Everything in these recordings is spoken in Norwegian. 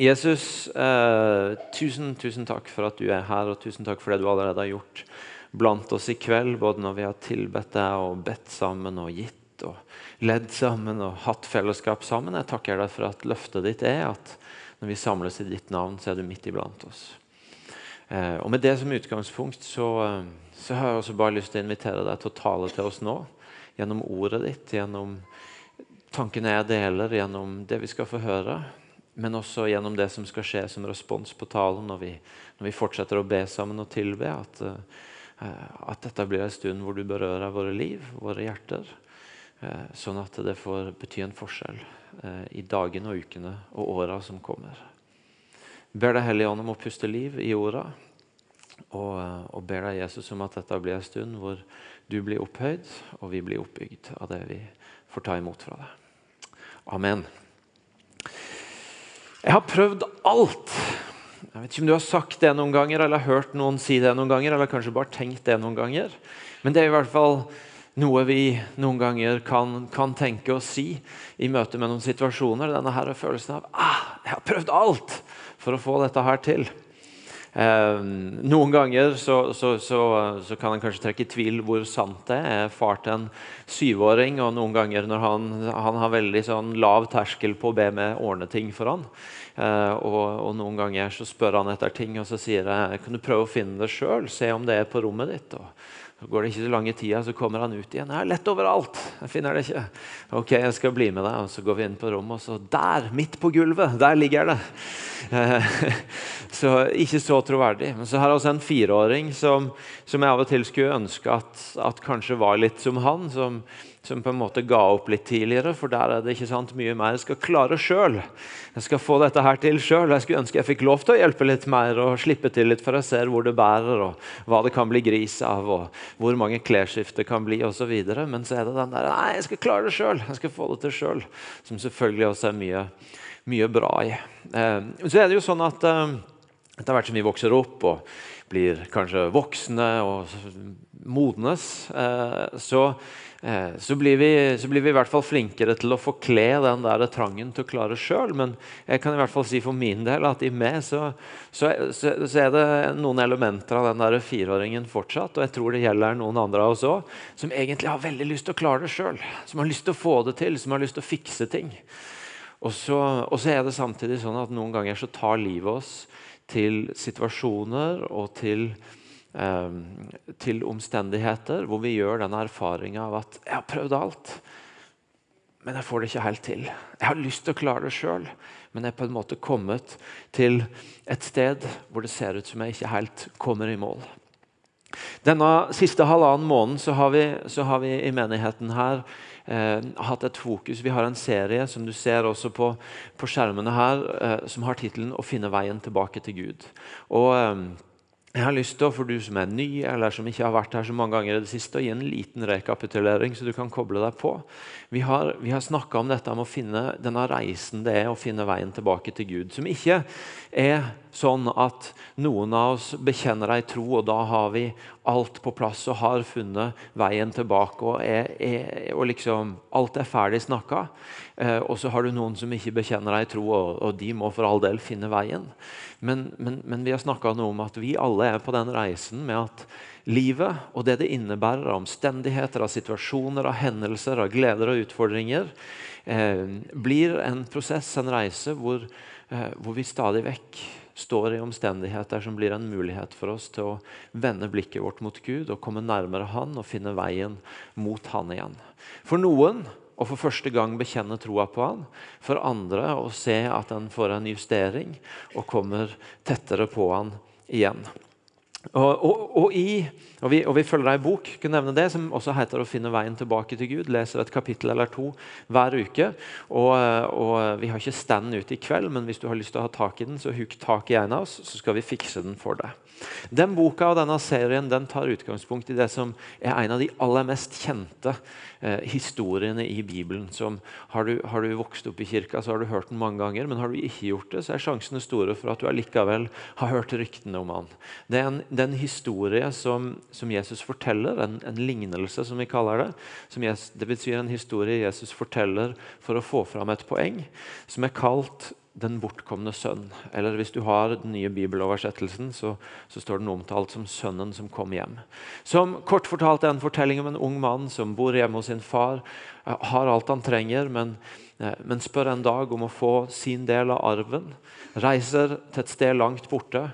Jesus, eh, tusen, tusen takk for at du er her, og tusen takk for det du allerede har gjort blant oss i kveld. Både når vi har tilbedt deg og bedt sammen og gitt og ledd sammen og hatt fellesskap sammen. Jeg takker deg for at løftet ditt er at når vi samles i ditt navn, så er du midt iblant oss. Eh, og Med det som utgangspunkt så, eh, så har jeg også bare lyst til å invitere deg til å tale til oss nå. Gjennom ordet ditt, gjennom tankene jeg deler, gjennom det vi skal få høre men også gjennom det som skal skje som respons på talen når vi, når vi fortsetter å be sammen og tilbe. At, uh, at dette blir en stund hvor du berører våre liv, våre hjerter. Uh, sånn at det får bety en forskjell uh, i dagene og ukene og åra som kommer. Ber deg Hellige Ånd om å puste liv i orda. Og, og ber deg Jesus om at dette blir en stund hvor du blir opphøyd, og vi blir oppbygd av det vi får ta imot fra deg. Amen. Jeg har prøvd alt. Jeg vet ikke om du har sagt det noen ganger, eller hørt noen si det noen ganger, eller kanskje bare tenkt det noen ganger. Men det er i hvert fall noe vi noen ganger kan, kan tenke og si i møte med noen situasjoner. Denne her følelsen av ah, jeg har prøvd alt for å få dette her til. Eh, noen ganger så, så, så, så, kan en kanskje trekke i tvil hvor sant det er. Far til en syvåring, og noen ganger når han, han har veldig sånn lav terskel på å be meg ordne ting for han. Eh, og, og, noen ganger så spør han etter ting, og så sier jeg kan du prøve å finne det sjøl. Se om det er på rommet ditt. Og, går det ikke så lange tida, så kommer han ut igjen. Jeg er lett overalt. Jeg finner det ikke. Ok, jeg skal bli med deg. Og så går vi inn på rommet, og så der, midt på gulvet, der ligger det. Så ikke så troverdig. Men så har jeg også en fireåring som, som jeg av og til skulle ønske at, at kanskje var litt som han. som som på en måte ga opp litt tidligere, for der er det ikke sant mye mer jeg skal klare sjøl. Jeg skal få dette her til sjøl. Jeg skulle ønske jeg fikk lov til å hjelpe litt mer og slippe til litt, for jeg ser hvor det bærer, og hva det kan bli gris av, og hvor mange klesskift kan bli osv. Men så er det den der Nei, jeg skal klare det sjøl. Jeg skal få det til sjøl. Som selvfølgelig også er mye, mye bra i. Eh, så er det jo sånn at eh, etter hvert som vi vokser opp og blir kanskje voksne og modnes, eh, så så blir, vi, så blir, vi, i hvert fall flinkere til å forkle den der trangen til å klare sjøl. Men jeg kan i hvert fall si for min del at i meg så, så, så, så er det noen elementer av den der fireåringen fortsatt, og jeg tror det gjelder noen andre av oss òg, som egentlig har veldig lyst til å klare det sjøl. Som har lyst til å få det til, som har lyst til å fikse ting. Og så, og så er det samtidig sånn at noen ganger så tar livet oss til situasjoner og til til omstendigheter hvor vi gjør den erfaringa av at 'jeg har prøvd alt', men jeg får det ikke helt til. Jeg har lyst til å klare det sjøl, men jeg er på en måte kommet til et sted hvor det ser ut som jeg ikke helt kommer i mål. Denne siste halvannen måneden så har vi, så har vi i menigheten her eh, hatt et fokus. Vi har en serie som du ser også på, på skjermene her, eh, som har tittelen 'Å finne veien tilbake til Gud'. Og... Eh, jeg har lyst til, for du som er ny eller som ikke har vært her så mange ganger i det siste, å gi en liten rekapitulering, så du kan koble deg på. Vi har, vi har snakka om dette med å finne denne reisen det er å finne veien tilbake til Gud. Som ikke er sånn at noen av oss bekjenner ei tro, og da har vi alt på plass og har funnet veien tilbake. Og, er, er, og liksom, alt er ferdig snakka. Eh, og så har du noen som ikke bekjenner deg i tro, og, de må for all del finne veien. Men, men, men vi har snakka om at vi alle er på den reisen med at livet og det det innebærer av omstendigheter, av situasjoner, av hendelser, av gleder og utfordringer, eh, blir en prosess, en reise, hvor, eh, hvor vi stadig vekk står i omstendigheter som blir en mulighet for oss til å vende blikket vårt mot Gud og komme nærmere Han og finne veien mot Han igjen. For noen å for første gang bekjenne troa på Han. For andre å se at en får en justering og kommer tettere på Han igjen. Og, og, og, i, og, vi, og vi følger ei bok kan nevne det, som også heter 'Å finne veien tilbake til Gud'. Leser et kapittel eller to hver uke. Og, Vi har ikke stand ute i kveld, men hvis du har lyst til å ha tak i den, så huk tak i en av oss, så skal vi fikse den for deg. Den boka og denne serien den tar utgangspunkt i det som er en av de aller mest kjente eh, historiene i Bibelen. Som, har, du, har, du, vokst opp i kirka, så har du hørt den mange ganger. Men har du ikke gjort det, så er sjansene store for at du allikevel har hørt ryktene om han. Det er en, det er en historie som, som, Jesus forteller, en, en, lignelse, som vi kaller det. Som Jesus, det betyr en historie Jesus forteller for å få fram et poeng, som er kalt 'den bortkomne sønn'. Eller hvis du har den nye bibeloversettelsen, så, så, står den omtalt som 'sønnen som kom hjem'. Som kort fortalt er en fortelling om en ung mann som bor hjemme hos sin far. Har alt han trenger, men, eh, men spør en dag om å få sin del av arven. Reiser til et sted langt borte,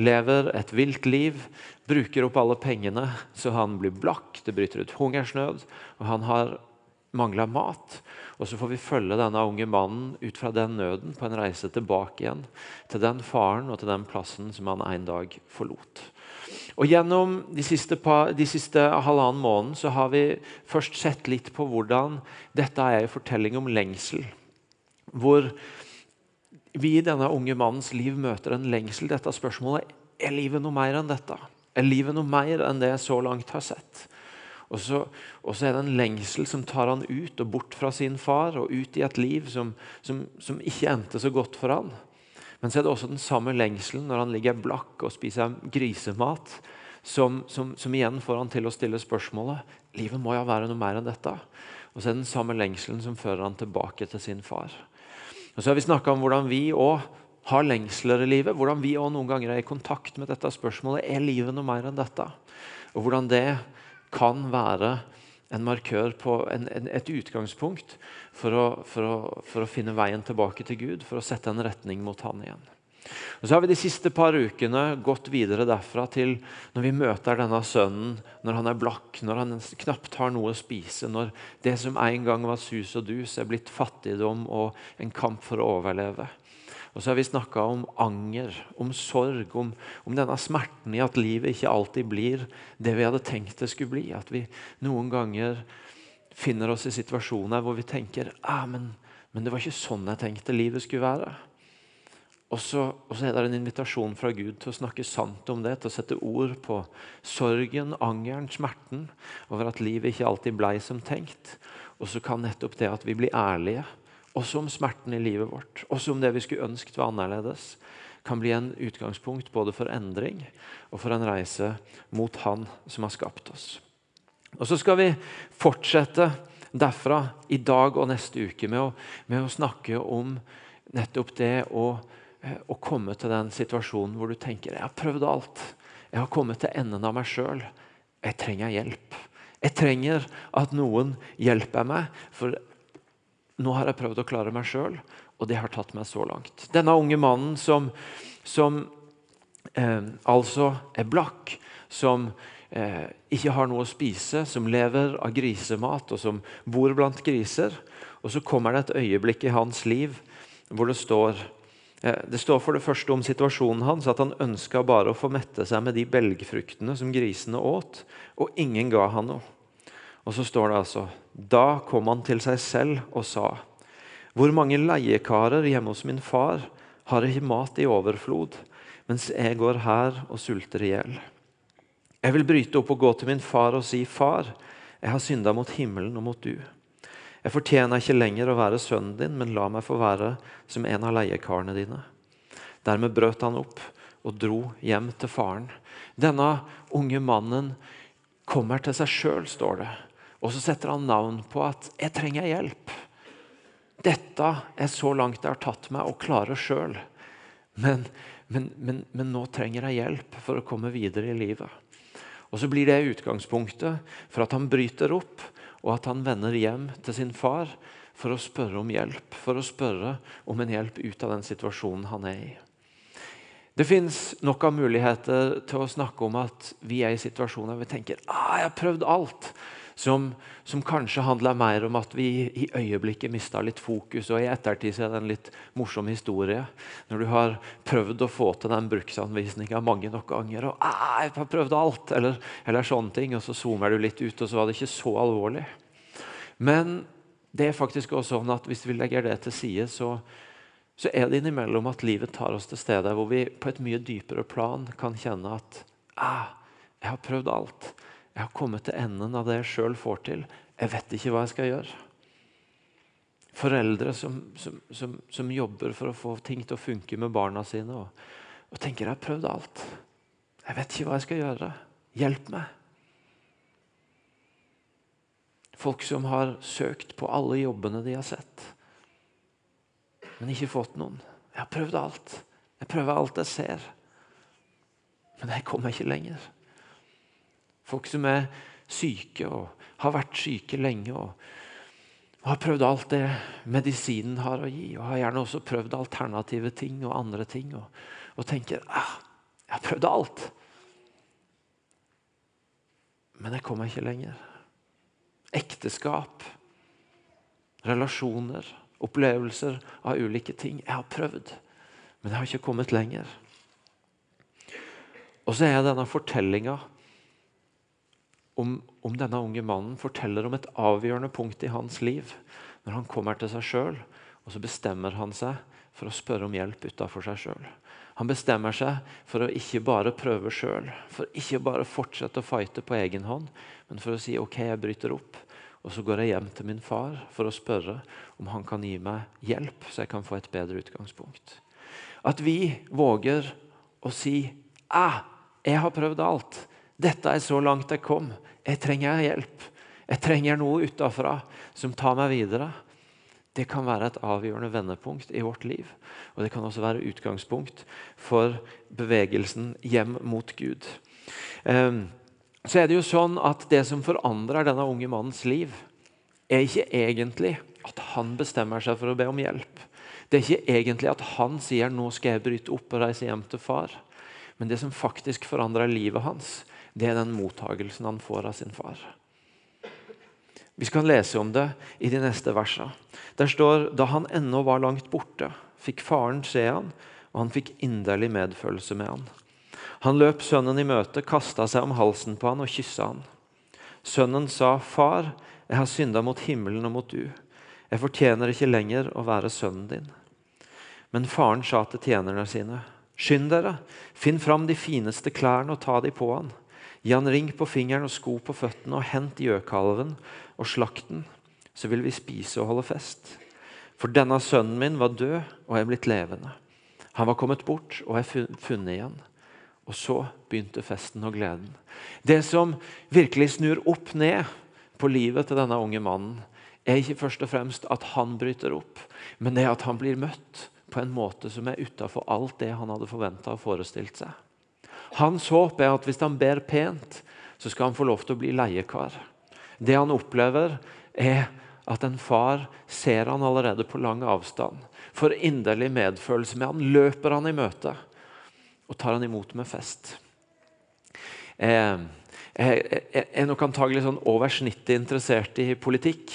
lever et vilt liv, bruker opp alle pengene så han blir blakk, det bryter ut hungersnød, og han har mangla mat. Og så får vi følge denne unge mannen ut fra den nøden på en reise tilbake igjen til den faren og til den plassen som han en dag forlot. Og Gjennom de siste, par, de siste halvannen måneden så har vi først sett litt på hvordan dette er en fortelling om lengsel. Hvor vi i denne unge mannens liv møter en lengsel. Dette spørsmålet er livet noe mer enn dette. Er livet noe mer enn det jeg så langt har sett? Og så, og så, er det en lengsel som tar han ut og bort fra sin far og ut i et liv som, som, som ikke endte så godt for han. Men så er det også den samme lengselen når han ligger blakk og spiser grisemat, som, som, som, igjen får han til å stille spørsmålet livet må jo være noe mer enn dette. Og så er det den samme lengselen som fører han tilbake til sin far. Og Så har vi snakka om hvordan vi òg har lengsler i livet. Hvordan vi òg noen ganger er i kontakt med dette spørsmålet er livet noe mer enn dette. Og hvordan det kan være en markør på en, en, et utgangspunkt for å, for, å, for å, finne veien tilbake til Gud, for å sette en retning mot Han igjen. Og så har vi De siste par ukene gått videre derfra til når vi møter denne sønnen når han er blakk, når han knapt har noe å spise, når det som en gang var sus og dus, er blitt fattigdom og en kamp for å overleve. Og så har vi snakka om anger, om sorg, om, om, denne smerten i at livet ikke alltid blir det vi hadde tenkt det skulle bli. At vi noen ganger finner oss i situasjoner hvor vi tenker ah, men, men det var ikke sånn jeg tenkte livet skulle være. Og så, og så, er det en invitasjon fra Gud til å snakke sant om det, til å sette ord på sorgen, angeren, smerten over at livet ikke alltid blei som tenkt. Og så kan nettopp det at vi blir ærlige også om smerten i livet vårt, også om det vi skulle ønsket var annerledes, kan bli en utgangspunkt både for endring og for en reise mot Han som har skapt oss. Og Så skal vi fortsette derfra i dag og neste uke med å, med å snakke om nettopp det å, eh, å, komme til den situasjonen hvor du tenker jeg har prøvd alt. Jeg har kommet til enden av meg sjøl. Jeg trenger hjelp. Jeg trenger at noen hjelper meg, for nå har jeg prøvd å klare meg sjøl, og det har tatt meg så langt. Denne unge mannen som, som eh, altså er blakk, som eh, ikke har noe å spise, som lever av grisemat og som bor blant griser. Og så kommer det et øyeblikk i hans liv hvor det står eh, det står for det første om situasjonen hans at han ønska bare å få mette seg med de belgfruktene som grisene åt, og ingen ga han noe. Og så står det altså Da kom han til seg selv og sa Hvor mange leiekarer hjemme hos min far har ikke mat i overflod, mens jeg går her og sulter i hjel. Jeg vil bryte opp og gå til min far og si, Far, jeg har synda mot himmelen og mot du. Jeg fortjener ikke lenger å være sønnen din, men la meg få være som en av leiekarene dine. Dermed brøt han opp og dro hjem til faren. Denne unge mannen kommer til seg sjøl, står det. Og så setter han navn på at 'jeg trenger hjelp'. Dette er så langt jeg har tatt meg å klare sjøl. Men, men, men, men, nå trenger jeg hjelp for å komme videre i livet. Og Så blir det utgangspunktet for at han bryter opp, og at han vender hjem til sin far for å spørre om hjelp. For å spørre om en hjelp ut av den situasjonen han er i. Det fins nok av muligheter til å snakke om at vi er i situasjoner hvor vi tenker ah, jeg har prøvd alt som, som kanskje handler mer om at vi i øyeblikket mista litt fokus. og I ettertid er det en litt morsom historie. Når du har prøvd å få til den bruksanvisninga mange nok ganger, og ah, 'jeg har prøvd alt', eller, eller, sånne ting, og så zoomer du litt ut, og så var det ikke så alvorlig. Men det er faktisk også sånn at hvis vi legger det til side, så, så er det innimellom at livet tar oss til steder hvor vi på et mye dypere plan kan kjenne at ah, 'jeg har prøvd alt'. Jeg har kommet til enden av det jeg sjøl får til. Jeg vet ikke hva jeg skal gjøre. Foreldre som, som, som, som, jobber for å få ting til å funke med barna sine. Og, og tenker 'jeg har prøvd alt'. Jeg vet ikke hva jeg skal gjøre. Hjelp meg. Folk som har søkt på alle jobbene de har sett, men ikke fått noen. Jeg har prøvd alt. Jeg prøver alt jeg ser. Men jeg kommer ikke lenger. Folk som er syke og har vært syke lenge og, og har prøvd alt det medisinen har å gi, og har gjerne også prøvd alternative ting og andre ting, og, og tenker ah, jeg har prøvd alt. Men jeg kommer ikke lenger. Ekteskap, relasjoner, opplevelser av ulike ting. Jeg har prøvd, men jeg har ikke kommet lenger. Og så er denne fortellinga om, om, denne unge mannen forteller om et avgjørende punkt i hans liv. Når han kommer til seg sjøl, og så bestemmer han seg for å spørre om hjelp utafor seg sjøl. Han bestemmer seg for å ikke bare prøve sjøl, for ikke bare fortsette å fighte på egen hånd, men for å si OK, jeg bryter opp. Og så går jeg hjem til min far for å spørre om han kan gi meg hjelp, så jeg kan få et bedre utgangspunkt. At vi våger å si 'Æ, 'Jeg har prøvd alt. Dette er så langt jeg kom. Jeg trenger hjelp. Jeg trenger noe utafra som tar meg videre.' Det kan være et avgjørende vendepunkt i vårt liv. Og det kan også være utgangspunkt for bevegelsen hjem mot Gud. Um, så er det jo sånn at det som forandrer denne unge mannens liv, er ikke egentlig at han bestemmer seg for å be om hjelp. Det er ikke egentlig at han sier 'nå skal jeg bryte opp og reise hjem til far'. Men det som faktisk forandrer livet hans, det er den mottagelsen han får av sin far. Vi skal lese om det i de neste versene. Der står da han ennå var langt borte, fikk faren se han, og han fikk inderlig medfølelse med han. Han løp sønnen i møte, kasta seg om halsen på han og kyssa han. Sønnen sa, 'Far, jeg har synda mot himmelen og mot du. Jeg fortjener ikke lenger å være sønnen din.' Men faren sa til tjenerne sine, 'Skynd dere, finn fram de fineste klærne og ta de på han.' 'Gi han ring på fingeren og sko på føttene, og hent gjøkalven og slakt den.' 'Så vil vi spise og holde fest.' For denne sønnen min var død og er blitt levende. Han var kommet bort og er funnet igjen. Og så begynte festen og gleden. Det som virkelig snur opp ned på livet til denne unge mannen, er ikke først og fremst at han bryter opp, men det at han blir møtt på en måte som er utafor alt det han hadde forventa og forestilt seg. Hans håp er at hvis han ber pent, så skal han få lov til å bli leiekar. Det han opplever, er at en far ser han allerede på lang avstand. Får inderlig medfølelse med han, løper han i møte og tar han imot med fest. Eh, jeg er nok antagelig sånn over snittet interessert i politikk.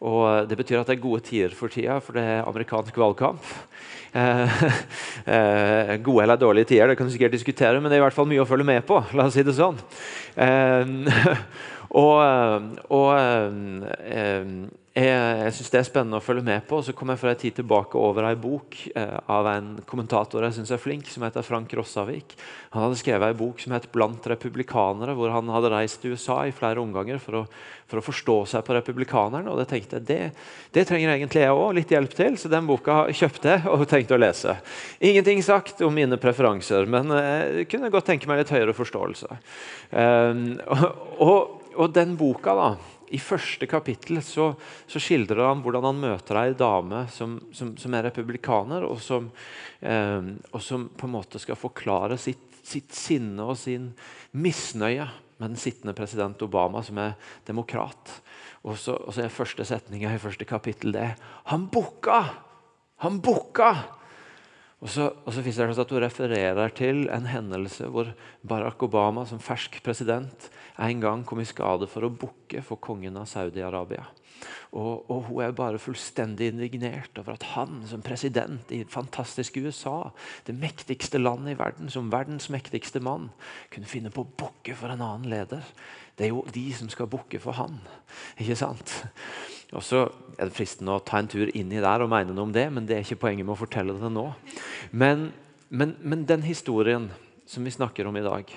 Og Det betyr at det er gode tider for tida, for det er amerikansk valgkamp. Eh, eh, gode eller dårlige tider, det kan du sikkert diskutere, men det er i hvert fall mye å følge med på. la oss si det sånn. Eh, og, og eh, jeg, jeg syns det er spennende å følge med på. Så kom jeg for en tid tilbake over ei bok eh, av en kommentator jeg synes er flink, som heter Frank Rossavik. Han hadde skrevet ei bok som het 'Blant republikanere', hvor han hadde reist til USA i flere omganger for å, for å forstå seg på republikanerne. Og det tenkte jeg, det, det trenger egentlig jeg òg litt hjelp til, så den boka kjøpte jeg og tenkte å lese. Ingenting sagt om mine preferanser, men jeg eh, kunne godt tenke meg litt høyere forståelse. Eh, og, og, og den boka da, i første kapittel så, så, skildrer han hvordan han møter ei dame som, som, som, er republikaner, og som, eh, og som, på en måte skal forklare sitt, sitt, sinne og sin misnøye med den sittende president Obama, som er demokrat. Og så, og så er første setninga i første kapittel det Han booka! Han booka! Og så, og så viser det at Hun refererer til en hendelse hvor Barack Obama som fersk president en gang kom i skade for å bukke for kongen av Saudi-Arabia. Og, og, Hun er bare fullstendig indignert over at han som president i fantastiske USA, det mektigste landet i verden, som verdens mektigste mann, kunne finne på å bukke for en annen leder. Det er jo de som skal bukke for han. Ikke sant? Og så er det fristende å ta en tur inn i der og mene noe om det, men det er ikke poenget med å fortelle det nå. Men, men, men den historien som vi snakker om i dag,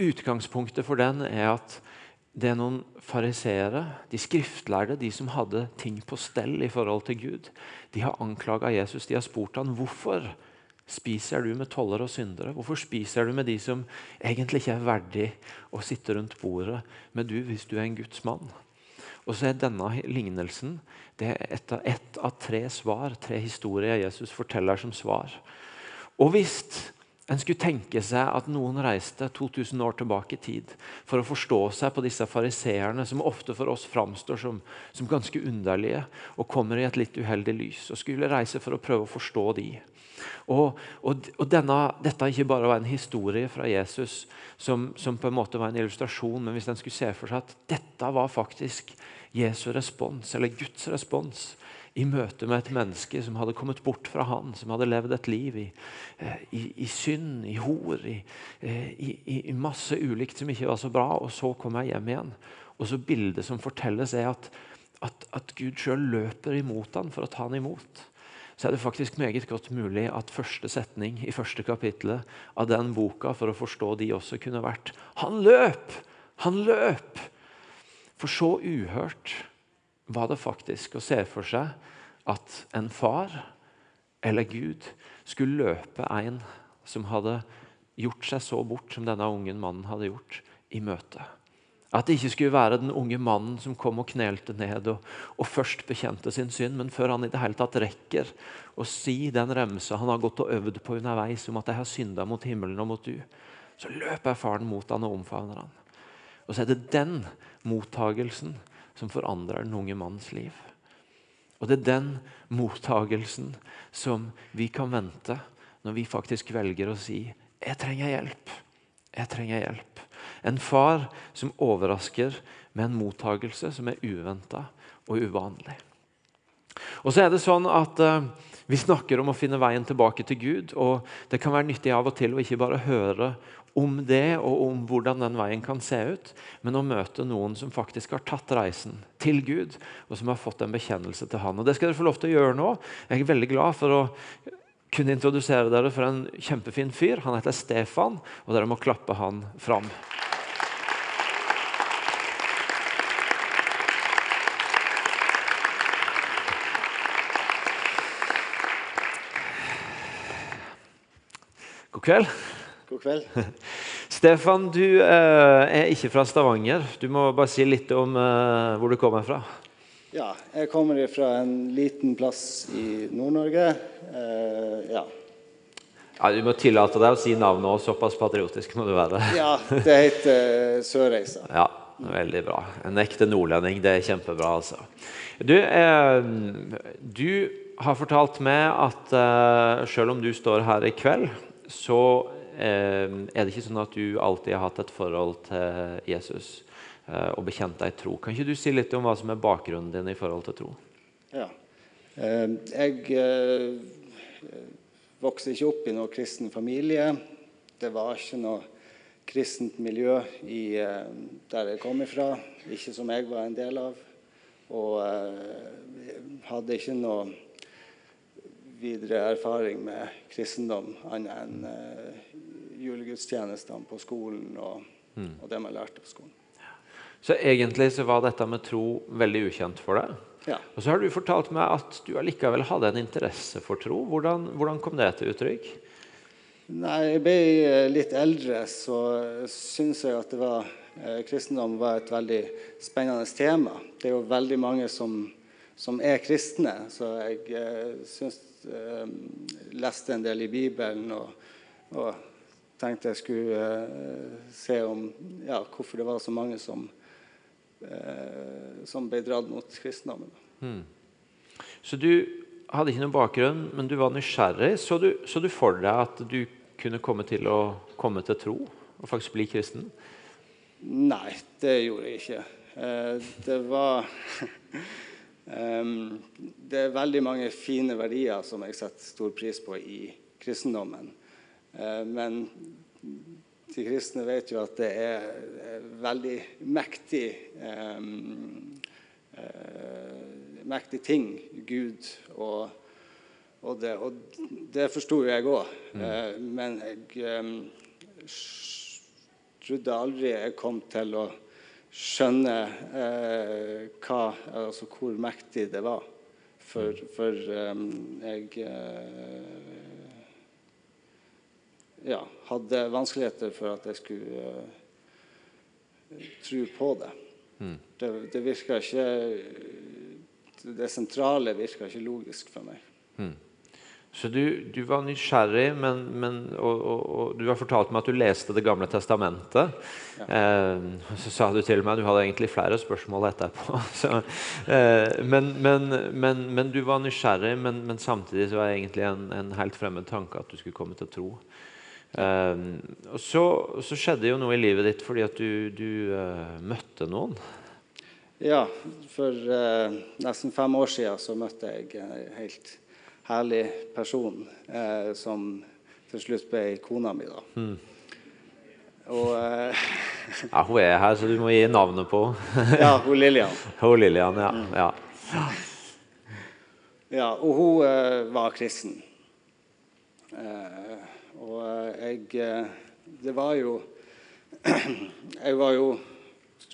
Utgangspunktet for den er at det er noen fariseere, de skriftlærde, de som hadde ting på stell i forhold til Gud. De har anklaga Jesus. De har spurt han, hvorfor spiser du med tollere og syndere. Hvorfor spiser du med de som egentlig ikke er verdig å sitte rundt bordet med du hvis du er en Guds mann? Og så er denne lignelsen det er ett av, et av tre svar, tre historier Jesus forteller som svar. Og hvis en skulle tenke seg at noen reiste 2000 år tilbake i tid for å forstå seg på disse fariseerne, som ofte for oss framstår som, som, ganske underlige og kommer i et litt uheldig lys, og skulle reise for å prøve å forstå de. Og, og, og denne, Dette ikke bare var en historie fra Jesus som, som, på en måte var en illustrasjon, men hvis en skulle se for seg at dette var faktisk Jesu respons, eller Guds respons i møte med et menneske som hadde kommet bort fra han, som hadde levd et liv i, eh, i, i synd, i hor, eh, i, i, masse ulikt som ikke var så bra. Og så kom jeg hjem igjen. Og så Bildet som fortelles, er at, at, at Gud sjøl løper imot han for å ta han imot. Så er det faktisk meget godt mulig at første setning i første kapittelet av den boka for å forstå de også kunne vært Han løp! Han løp! For så uhørt var det faktisk å se for seg at en far eller Gud skulle løpe en som hadde gjort seg så bort som denne unge mannen hadde gjort, i møte. At det ikke skulle være den unge mannen som kom og knelte ned og, og, først bekjente sin synd, men før han i det hele tatt rekker å si den remsa han har gått og øvd på underveis om at 'jeg har synda mot himmelen og mot du', så løper faren mot han og omfavner han. Og så er det den mottagelsen som forandrer den unge mannens liv. Og Det er den mottagelsen som vi kan vente når vi faktisk velger å si 'Jeg trenger hjelp'. Jeg trenger hjelp. En far som overrasker med en mottagelse som er uventa og uvanlig. Og så er det sånn at uh, Vi snakker om å finne veien tilbake til Gud. og Det kan være nyttig av og til å ikke bare høre om det og om hvordan den veien kan se ut, men å møte noen som faktisk har tatt reisen til Gud, og som har fått en bekjennelse til Han. Og Det skal dere få lov til å gjøre nå. Jeg er veldig glad for å kunne introdusere dere for en kjempefin fyr. Han heter Stefan, og dere må klappe han fram. God kveld. God kveld. Stefan, du eh, er ikke fra Stavanger. Du må bare si litt om eh, hvor du kommer fra. Ja, jeg kommer fra en liten plass i Nord-Norge. Eh, ja. ja. Du må tillate deg å si navnet òg. Såpass patriotisk må du være. ja, det heter Sørreisa. Ja, veldig bra. En ekte nordlending. Det er kjempebra, altså. Du, eh, du har fortalt meg at eh, selv om du står her i kveld, så er det ikke sånn at du alltid har hatt et forhold til Jesus eh, og bekjent deg tro. Kan ikke du si litt om hva som er bakgrunnen din i forhold til tro? Ja. Ehm, jeg eh, vokste ikke opp i noen kristen familie. Det var ikke noe kristent miljø i, eh, der jeg kom ifra. Ikke som jeg var en del av. Og hadde ikke noe videre erfaring med kristendom annet enn julegudstjenestene på skolen og, mm. og, det man lærte på skolen. Så egentlig så var dette med tro veldig ukjent for deg? Ja. Og så har du fortalt meg at du allikevel hadde en interesse for tro. Hvordan, hvordan kom det til uttrykk? Nei, jeg ble eh, litt eldre, så syns jeg at det var, eh, kristendom var et veldig spennende tema. Det er jo veldig mange som, som er kristne, så jeg eh, syns eh, leste en del i Bibelen og, og tenkte jeg skulle uh, se om ja, hvorfor det var så mange som, uh, som ble dratt mot kristendommen. Mm. Så du hadde ikke noen bakgrunn, men du var nysgjerrig. Så du, så du for deg at du kunne komme til å komme til tro og faktisk bli kristen? Nei, det gjorde jeg ikke. Uh, det var um, Det er veldig mange fine verdier som jeg setter stor pris på i kristendommen. Eh, men de kristne vet jo at det er veldig mektig eh, mektig ting, Gud. Og, og det, og det forsto jeg òg. Mm. Eh, men jeg trodde aldri jeg kom til å skjønne eh, hva, altså hvor mektig det var. For, for um, jeg eh, ja, hadde vanskeligheter for at jeg skulle uh, tro på det. Det, det virka ikke Det sentrale virka ikke logisk for meg. Så du, du var nysgjerrig, men, men, og, og, og, du har fortalt meg at du leste Det gamle testamentet. Eh, så sa du til meg du hadde egentlig flere spørsmål etterpå. Så, eh, men, men, men, du var nysgjerrig, men, samtidig var det egentlig en, en, helt fremmed tanke at du skulle komme til å tro. Eh, og så, så, skjedde jo noe i livet ditt fordi at du, du uh, møtte noen. Ja, for uh, nesten fem år siden så møtte jeg en helt herlig person eh, som til slutt ble kona mi. da. Mm. Og eh, Ja, hun er her, så du må gi navnet på Ja, hun Lillian. Hun Lillian, ja. Mm. ja. ja. og hun uh, var kristen. Eh, og eh, jeg eh, Det var jo Jeg var jo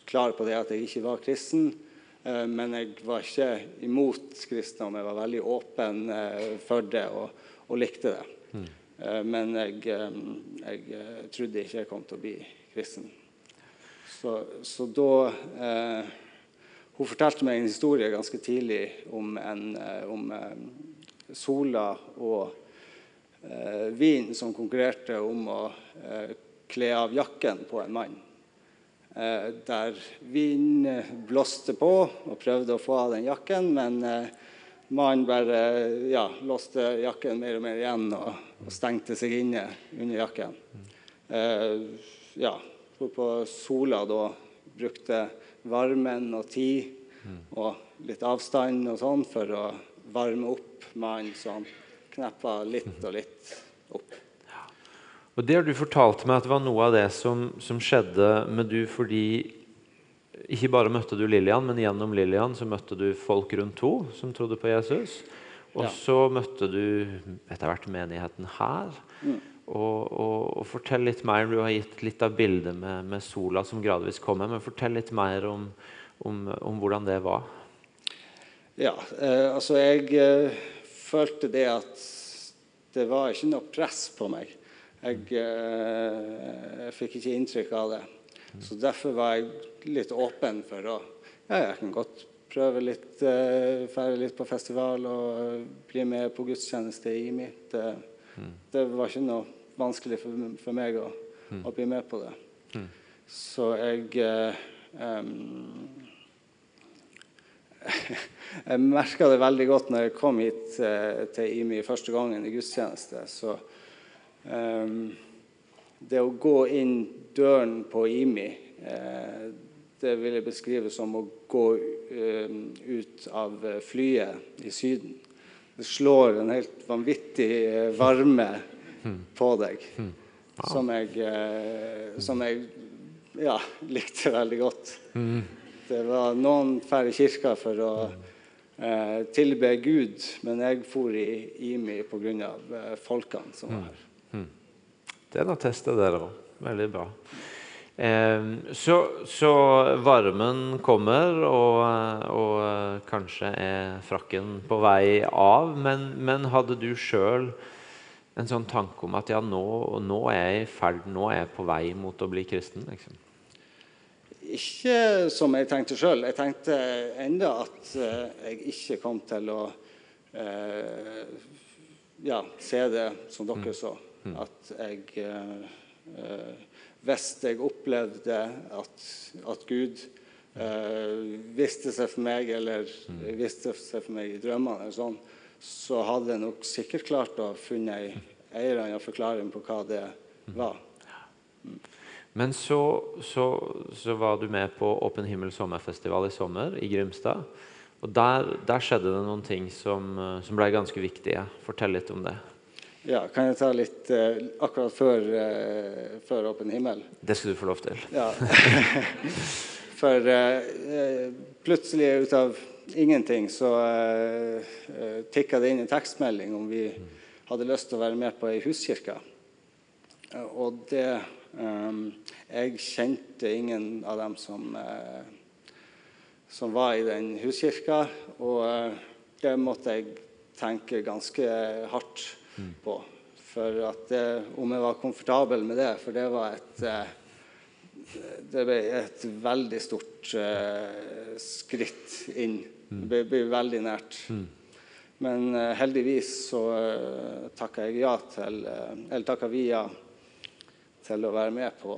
klar på det at jeg ikke var kristen. Eh, men jeg var ikke imot kristendom. Jeg var veldig åpen for det og, og likte det. Mm. Men jeg, jeg, trodde ikke jeg kom til å bli kristen. Så, så da eh, Hun fortalte meg en historie ganske tidlig om, en, om Sola og vin som konkurrerte om å eh, kle av jakken på en mann. Eh, der vinden blåste på og prøvde å få av den jakken, men eh, mannen bare ja, låste jakken mer og mer igjen og, og stengte seg inne under jakken. Eh, ja, hvorpå Sola da brukte varmen og tid og litt avstand og sånn for å varme opp mannen, som han kneppa litt og litt opp. Og Det har du fortalt meg at det var noe av det som, som, skjedde med du fordi ikke bare møtte du Lillian, men gjennom Lillian så møtte du folk rundt henne som trodde på Jesus. Og ja. så møtte du etter hvert menigheten her. Mm. Og, og, og, Fortell litt mer. Du har gitt litt av bildet med, med sola som gradvis kommer. Men fortell litt mer om, om, om hvordan det var. Ja, eh, altså jeg eh, følte det at det var ikke noe press på meg. Jeg, eh, jeg fikk ikke inntrykk av det. Så derfor var jeg litt åpen for å Ja, jeg kan godt prøve litt, uh, fære litt på festival og bli med på gudstjeneste i IMI. Det, mm. det var ikke noe vanskelig for, meg å, mm. å, bli med på det. Mm. Så jeg um, Jeg merka det veldig godt når jeg kom hit uh, til IMI første gangen i gudstjeneste. så Um, det å gå inn døren på IMI, eh, det vil jeg beskrive som å gå eh, ut av flyet i Syden. Det slår en helt vanvittig varme varme på deg mm. som jeg, eh, som jeg ja, likte veldig godt. Mm. Det var noen drar i kirka for å eh, tilbe Gud, men jeg for i IMI pga. Eh, folkene som var her. Den attester dere òg. Veldig bra. Eh, så, så, varmen kommer, og, og, eh, kanskje er frakken på vei av. Men, men hadde du sjøl en sånn tanke om at ja, nå, nå, er jeg i ferd, nå er jeg på vei mot å bli kristen? Liksom? Ikke som jeg tenkte sjøl. Jeg tenkte enda at uh, jeg ikke kom til å uh, ja, se det som dere mm. så. Mm. At jeg eh, Hvis jeg opplevde at, at Gud eh, viste seg for meg, eller mm. viste seg for meg i drømmene, sånn, så hadde jeg nok sikkert klart å funne ei, ei eller annen forklaring på hva det var. Mm. Men så, så, så, var du med på Åpen himmel sommerfestival i sommer i Grimstad. Og der, der skjedde det noen ting som, som ble ganske viktige. Fortell litt om det. Ja, Kan jeg ta litt eh, akkurat før, eh, før, Åpen himmel? Det skal du få lov til. Ja. For eh, plutselig, ut av ingenting, så eh, eh tikka det inn en tekstmelding om vi hadde lyst til å være med på ei huskirke. Eh, og det eh, Jeg kjente ingen av dem som, som var i den huskirka, og det måtte jeg tenke ganske hardt på. For at det, om jeg var komfortabel med det, for det var et, eh, det ble et veldig stort uh, skritt inn. Det ble, veldig nært. Men uh, heldigvis så uh, takka jeg ja til Eller takka vi ja til å være med på,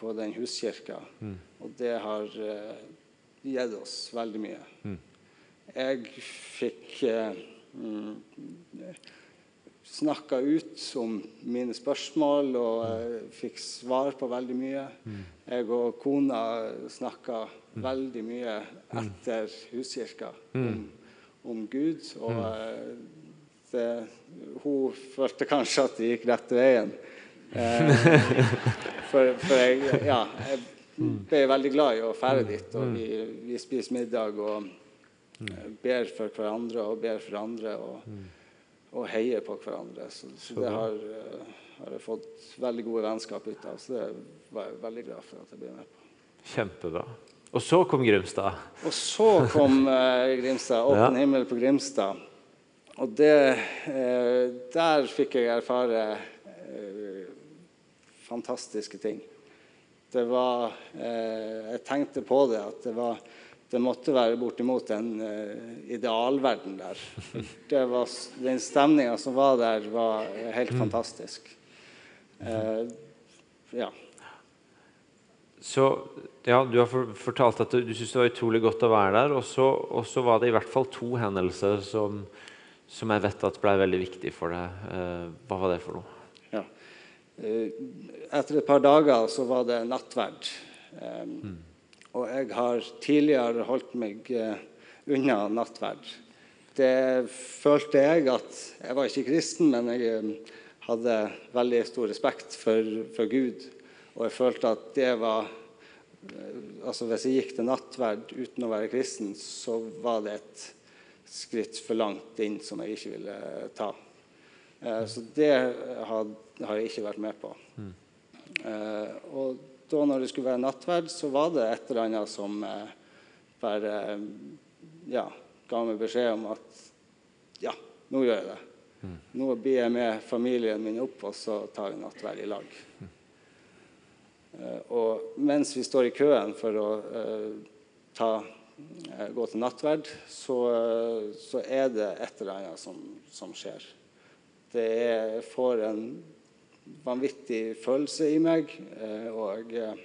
på den huskirka. Mm. Og det har gitt oss veldig mye. Mm. Jeg fikk eh, snakka ut om mine spørsmål og eh, fikk svar på veldig mye. Mm. Jeg og kona snakka mm. veldig mye mm. etter huskirka mm. om, om, Gud. Og uh, det, hun følte kanskje at det gikk rett veien. Uh, for, for jeg, ja, jeg ble veldig glad i å fære dit. Og vi, vi spiser middag og uh, ber for hverandre og ber for andre. og og heier på hverandre. Så, så det har, uh, har, jeg fått veldig gode vennskap ut av. Så det var jeg veldig glad for at jeg ble med på. Kjempebra. Og så kom Grimstad. Og så kom eh, Grimstad. Åpen ja. himmel på Grimstad. Og det, eh, der fikk jeg erfare fantastiske ting. Det var Jeg tenkte på det at det var det måtte være bortimot en uh, idealverden der. Var, den stemninga som var der, var helt mm. fantastisk. Uh, ja. Så ja, Du har fortalt at du, du syntes det var utrolig godt å være der. Og så, var det i hvert fall to hendelser som, som jeg vet at ble veldig viktig for deg. Uh, hva var det for noe? Ja. etter et par dager så var det nattverd. Um, mm. Og jeg har tidligere holdt meg uh, unna nattverd. Det følte jeg at Jeg var ikke kristen, men jeg hadde veldig stor respekt for, for, Gud. Og jeg følte at det var altså Hvis jeg gikk til nattverd uten å være kristen, så var det et skritt for langt inn som jeg ikke ville ta. Så det har, har, jeg ikke vært med på. Mm. og da når det skulle være nattverd, så var det et eller annet som eh, bare ja, ga meg beskjed om at ja, nå gjør jeg det. Mm. Nå blir jeg med familien min opp, og så tar vi nattverd i lag. Mm. Eh, og mens vi står i køen for å eh, ta, eh, gå til nattverd, så, eh, så, er det et eller annet som, som skjer. Det er, får en vanvittig følelse i meg. Eh, og jeg,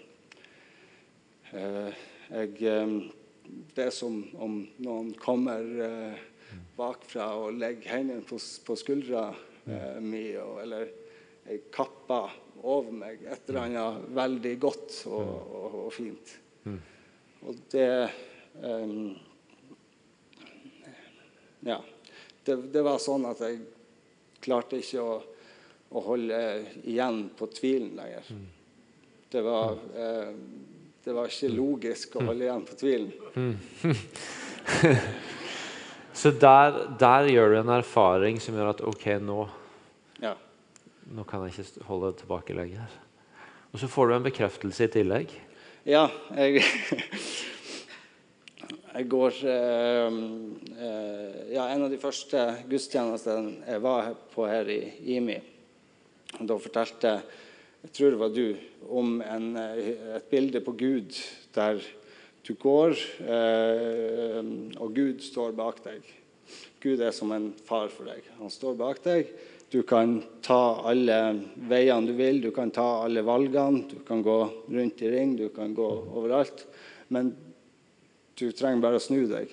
eh, jeg Det er som om noen kommer eh, bakfra og legger hendene på, på skuldra mi, eller jeg kapper over meg et eller annet veldig godt og, og, og fint. Og det um, Ja. Det, det, var sånn at jeg klarte ikke å å holde igjen på tvilen lenger. Det var, eh, det var ikke logisk å holde igjen på tvilen. Så der, der, gjør du en erfaring som gjør at OK, nå, ja. nå kan jeg ikke holde tilbake lenger. Og så får du en bekreftelse i tillegg. Ja, jeg Jeg går eh, eh, Ja, en av de første gudstjenestene jeg var på her i IMI da fortalte jeg tror det var du, om en, eh, et bilde på Gud der du går, eh, og Gud står bak deg. Gud er som en far for deg. Han står bak deg. Du kan ta alle veiene du vil, du kan ta alle valgene. Du kan gå rundt i ring, du kan gå overalt. Men du trenger bare å snu deg,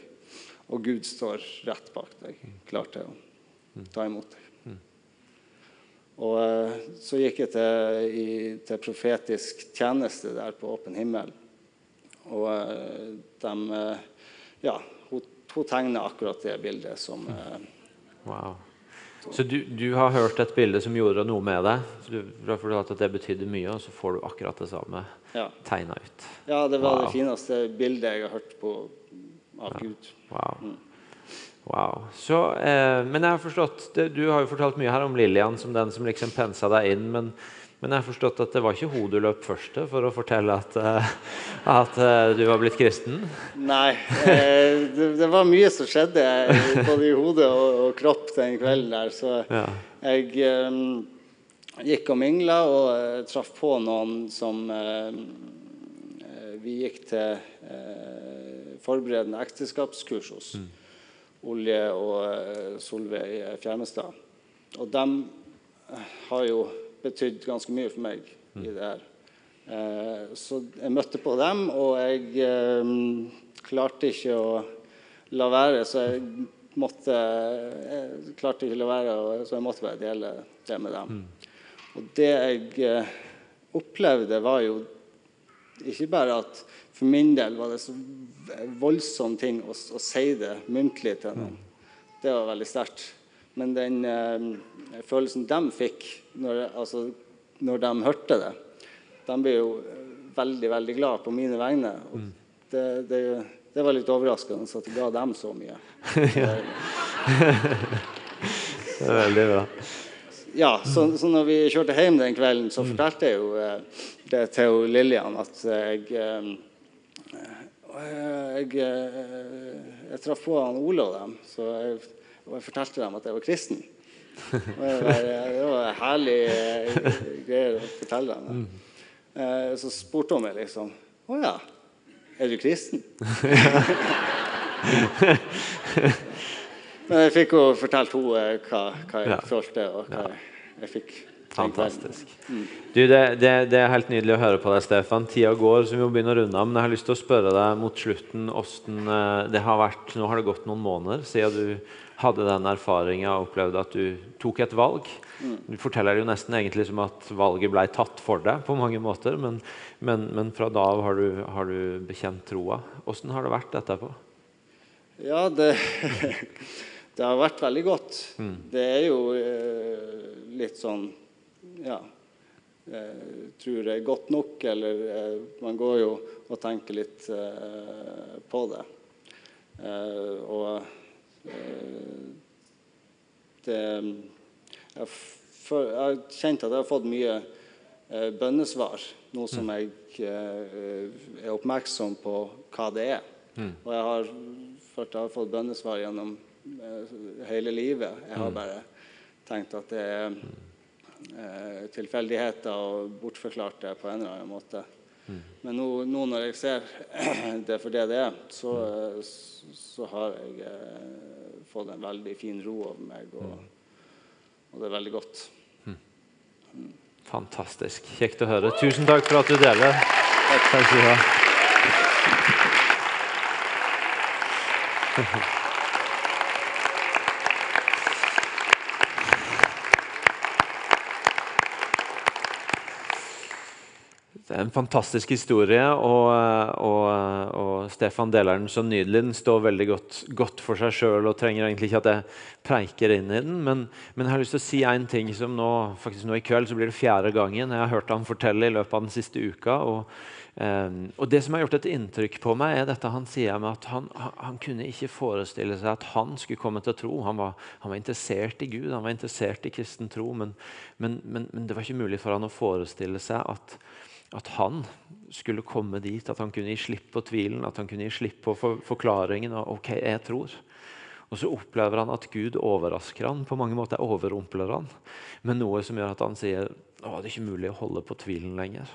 og Gud står rett bak deg, klar til å ta imot deg. Og eh, så gikk jeg til, i, til, profetisk tjeneste der på åpen himmel. Og eh, de eh, Ja, hun, hun tegna akkurat det bildet som Wow. Så du, du, har hørt et bilde som gjorde noe med deg? Du har fortalt at det betydde mye, og så får du akkurat det samme ja. tegna ut? Ja, det var wow. det fineste bildet jeg har hørt på av ja. Gud. Wow. Mm. Wow. Så, eh, men jeg har forstått, det, Du har jo fortalt mye her om Lillian som den som liksom pensa deg inn. Men, men, jeg har forstått at det var ikke hun du løp først for å fortelle at, uh, at uh, du var blitt kristen? Nei. Eh, det, det, var mye som skjedde både i hodet og, og kropp den kvelden der. Så ja. jeg um, gikk og mingla og traff på noen som Vi gikk til forberedende ekteskapskurs hos mm. Olje og Solveig Fjernestad. Og de har jo betydd ganske mye for meg mm. i det her. så jeg møtte på dem, og jeg klarte ikke å la være, så jeg måtte jeg klarte ikke å la være, så jeg måtte bare dele det med dem. Mm. Og det jeg eh, opplevde, var jo ikke bare at for min del var det så voldsom ting å, å si det muntlig til noen. Det var veldig sterkt. Men den eh, følelsen de fikk når, altså, når, de hørte det De ble jo veldig, veldig glad på mine vegne. Mm. det, det, det var litt overraskende at det ga dem så mye. det er veldig bra ja, så, så, når vi kjørte hjem den kvelden, så mm. fortalte jeg jo eh, det til Lillian at jeg eh, jeg, eh, jeg traff på han Ole og dem, så jeg, og jeg fortalte dem at jeg var kristen. Det var, det var herlig greier å fortelle dem. Mm. Så spurte hun meg liksom Å ja, er du kristen? Men jeg fikk jo fortalt henne hva, hva jeg ja. følte, og hva ja. jeg fikk. Fantastisk. Mm. Du, det, det, det, er helt nydelig å høre på deg, Stefan. Tida går, så vi må begynne å runde av. Men jeg har lyst til å spørre deg mot slutten hvordan eh, det har vært Nå har det gått noen måneder siden du hadde den erfaringa og opplevde at du tok et valg. Mm. Du forteller jo nesten egentlig som at valget ble tatt for deg på mange måter. Men, men, men fra da av har du, har du bekjent troa. Hvordan har det vært etterpå? Ja, det Det har vært veldig godt. Mm. Det er jo eh, litt sånn Ja. Eh, tror er godt nok, eller eh, Man går jo og tenker litt eh, på det. Eh, og det jeg, for, jeg, har kjent at jeg har fått mye bønnesvar, nå som mm. jeg er oppmerksom på hva det er. Mm. Og jeg har, jeg har fått bønnesvar gjennom hele livet. Jeg har mm. bare tenkt at det er eh, tilfeldigheter og bortforklart det på en eller annen måte. Mm. Men nå, nå, når jeg ser det for det det er, så, så har jeg eh, fått en veldig fin ro over meg, og, og det er veldig godt. Mm. Fantastisk. Kjekt å høre. Tusen takk for at du deler. Takk skal du ha. en fantastisk historie, og, og, og Stefan deler den så nydelig. Den står veldig godt, godt for seg sjøl og trenger egentlig ikke at jeg preiker inn i den. Men, men jeg har lyst til å si én ting som nå, faktisk nå i kveld så blir det fjerde gangen jeg har hørt han fortelle i løpet av den siste uka. og Um, og Det som har gjort et inntrykk på meg, er dette han sier med at han, han, kunne ikke forestille seg at han skulle komme til å tro. Han var, han var interessert i Gud, han var interessert i kristen tro, men, men, men, men det var ikke mulig for han å forestille seg at, at han skulle komme dit, at han kunne gi slipp på tvilen, at han kunne gi slipp på for, forklaringen. og ok, jeg tror. Og så opplever han at Gud overrasker han, på mange måter overrumpler han med noe som gjør at han sier å, det er ikke mulig å holde på tvilen lenger.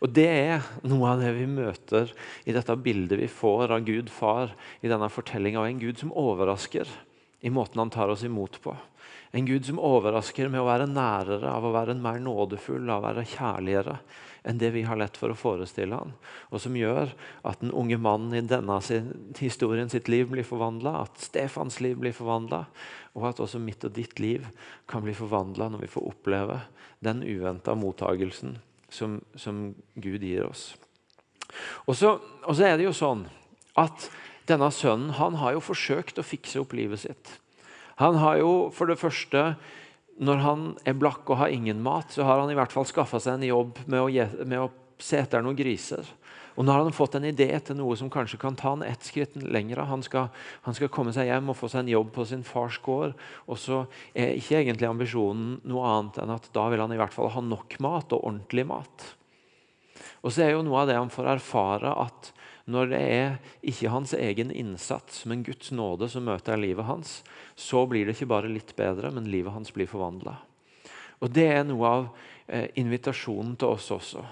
Og Det er noe av det vi møter i dette bildet vi får av Gud far i denne fortellinga, en Gud som overrasker i måten han tar oss imot på. En Gud som overrasker med å være nærere, av å være mer nådefull, av å være kjærligere enn det vi har lett for å forestille han. Og som gjør at den unge mannen i denne historien sitt liv blir forvandla, at Stefans liv blir forvandla, og at også mitt og ditt liv kan bli forvandla når vi får oppleve den uventa mottagelsen som, som, Gud gir oss. Og så, og så er det jo sånn at denne sønnen han har jo forsøkt å fikse opp livet sitt. Han har jo for det første når han er blakk og har ingen mat, så har han i hvert fall skaffa seg en jobb med å, med å, se etter noen griser. Og nå har han fått en idé til noe som kanskje kan ta han ett skritt lenger. Han skal, han skal, komme seg hjem og få seg en jobb på sin fars gård. Og så er ikke egentlig ambisjonen noe annet enn at da vil han i hvert fall ha nok mat, og ordentlig mat. Og så er jo noe av det han får erfare, at når det er ikke hans egen innsats, men Guds nåde som møter livet hans, så blir det ikke bare litt bedre, men livet hans blir forvandla. Og det er noe av eh, invitasjonen til oss også.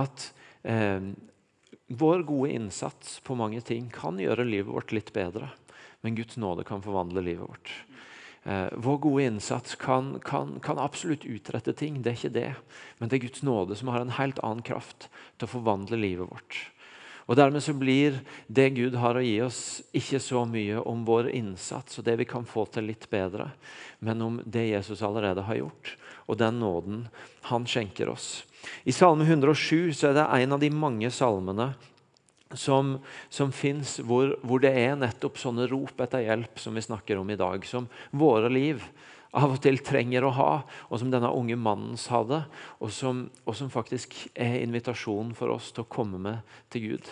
At eh, vår gode innsats på mange ting kan gjøre livet vårt litt bedre. Men Guds nåde kan forvandle livet vårt. Eh, vår gode innsats kan, kan, kan, absolutt utrette ting, det er ikke det. Men det er Guds nåde som har en helt annen kraft til å forvandle livet vårt. Og Dermed så blir det Gud har å gi oss, ikke så mye om vår innsats og det vi kan få til litt bedre, men om det Jesus allerede har gjort, og den nåden han skjenker oss. I Salme 107 så er det en av de mange salmene som, som fins, hvor, hvor, det er nettopp sånne rop etter hjelp som vi snakker om i dag, som våre liv av og til trenger å ha, og som denne unge mannen sa det, og som, og som faktisk er invitasjonen for oss til å komme med til Gud.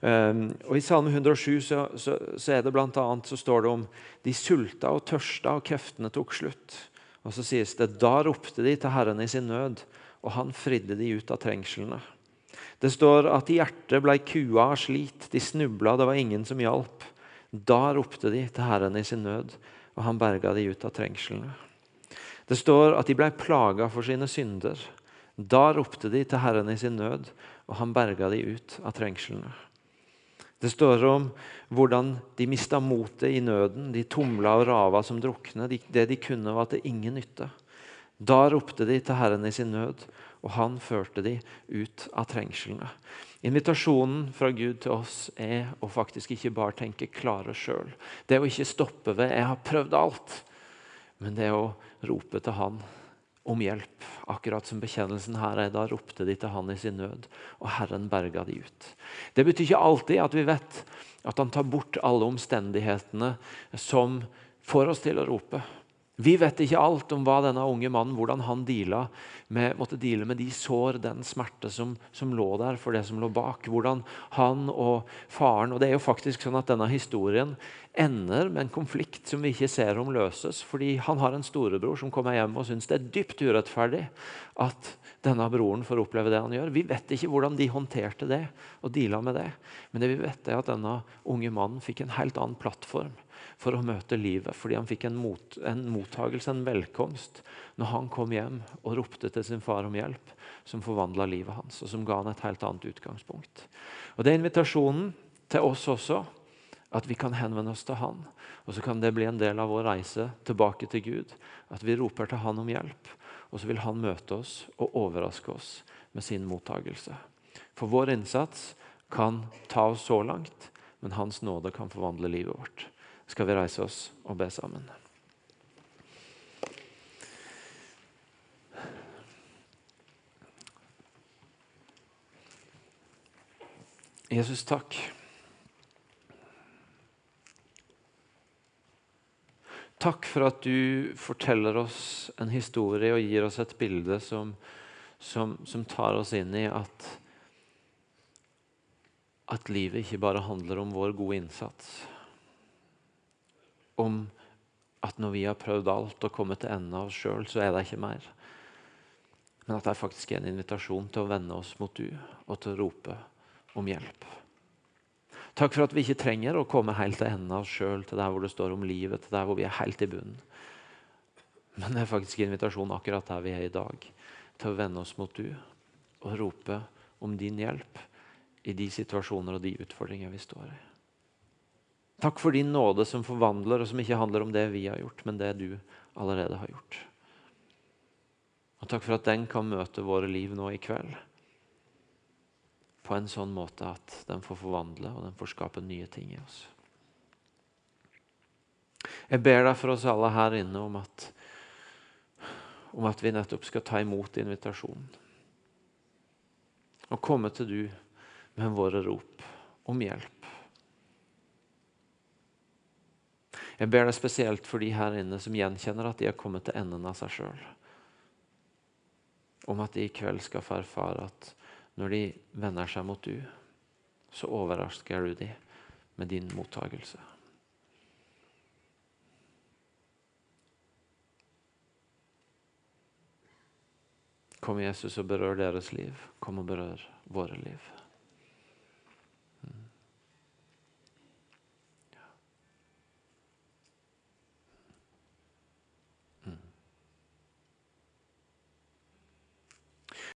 Um, og I Salme 107 så, så, så er det blant annet, så står det om de sulta og tørsta, og kreftene tok slutt. Og så sies det da ropte de til Herren i sin nød, og han fridde de ut av trengslene. Det står at hjertet ble kua av slit, de snubla, det var ingen som hjalp. Da ropte de til Herren i sin nød, og han berga de ut av trengslene. Det står at de ble plaga for sine synder. Da ropte de til Herren i sin nød, og han berga de ut av trengslene. Det står om hvordan de mista motet i nøden. De tumla og rava som drukne. Det de kunne, var til ingen nytte. Da ropte de til Herren i sin nød, og han førte de ut av trengslene. Invitasjonen fra Gud til oss er å faktisk ikke bare tenke klare sjøl. Det å ikke stoppe ved 'jeg har prøvd alt', men det å rope til Han om hjelp. Akkurat som bekjennelsen her er. Da ropte de til Han i sin nød, og Herren berga de ut. Det betyr ikke alltid at vi vet at Han tar bort alle omstendighetene som får oss til å rope. Vi vet ikke alt om hva denne unge mannen hvordan han deala med, måtte deale med de sår, den smerte som, som, lå der for det som lå bak. Hvordan han og faren og Det er jo faktisk sånn at denne historien ender med en konflikt som vi ikke ser om løses. Fordi han har en storebror som kommer hjem og syns det er dypt urettferdig at denne broren får oppleve det han gjør. Vi vet ikke hvordan de håndterte det og deala med det. Men det vi vet er at denne unge mannen fikk en helt annen plattform for å møte livet. Fordi han fikk en, mot, en mottagelse, en velkomst, når han kom hjem og ropte til sin far om hjelp, som forvandla livet hans, og som ga han et helt annet utgangspunkt. Og Det er invitasjonen til oss også, at vi kan henvende oss til Han. Og så kan det bli en del av vår reise tilbake til Gud. At vi roper til Han om hjelp, og så vil Han møte oss og overraske oss med sin mottagelse. For vår innsats kan ta oss så langt, men Hans nåde kan forvandle livet vårt skal vi reise oss og be sammen. Jesus, takk. Takk for at du forteller oss en historie og gir oss et bilde som, som, som tar oss inn i at, at livet ikke bare handler om vår gode innsats om at når vi har prøvd alt og kommet til enden av oss sjøl, så er det ikke mer. Men at det er faktisk en invitasjon til å vende oss mot du og til å rope om hjelp. Takk for at vi ikke trenger å komme helt til enden av oss sjøl, til der hvor det står om livet, til der hvor vi er helt i bunnen. Men det er faktisk en invitasjon akkurat der vi er i dag, til å vende oss mot du og rope om din hjelp i de situasjoner og de utfordringer vi står i. Takk for din nåde som forvandler, og som ikke handler om det vi har gjort, men det du allerede har gjort. Og takk for at den kan møte våre liv nå i kveld på en sånn måte at den får forvandle og den får skape nye ting i oss. Jeg ber deg for oss alle her inne om at, om at vi nettopp skal ta imot invitasjonen. Og komme til du med våre rop om hjelp. Jeg ber deg spesielt for de her inne som gjenkjenner at de har kommet til enden av seg sjøl. Om at de i kveld skal få erfare at når de vender seg mot du, så overrasker du dem med din mottagelse. Kom, Jesus, og berør deres liv. Kom og berør våre liv.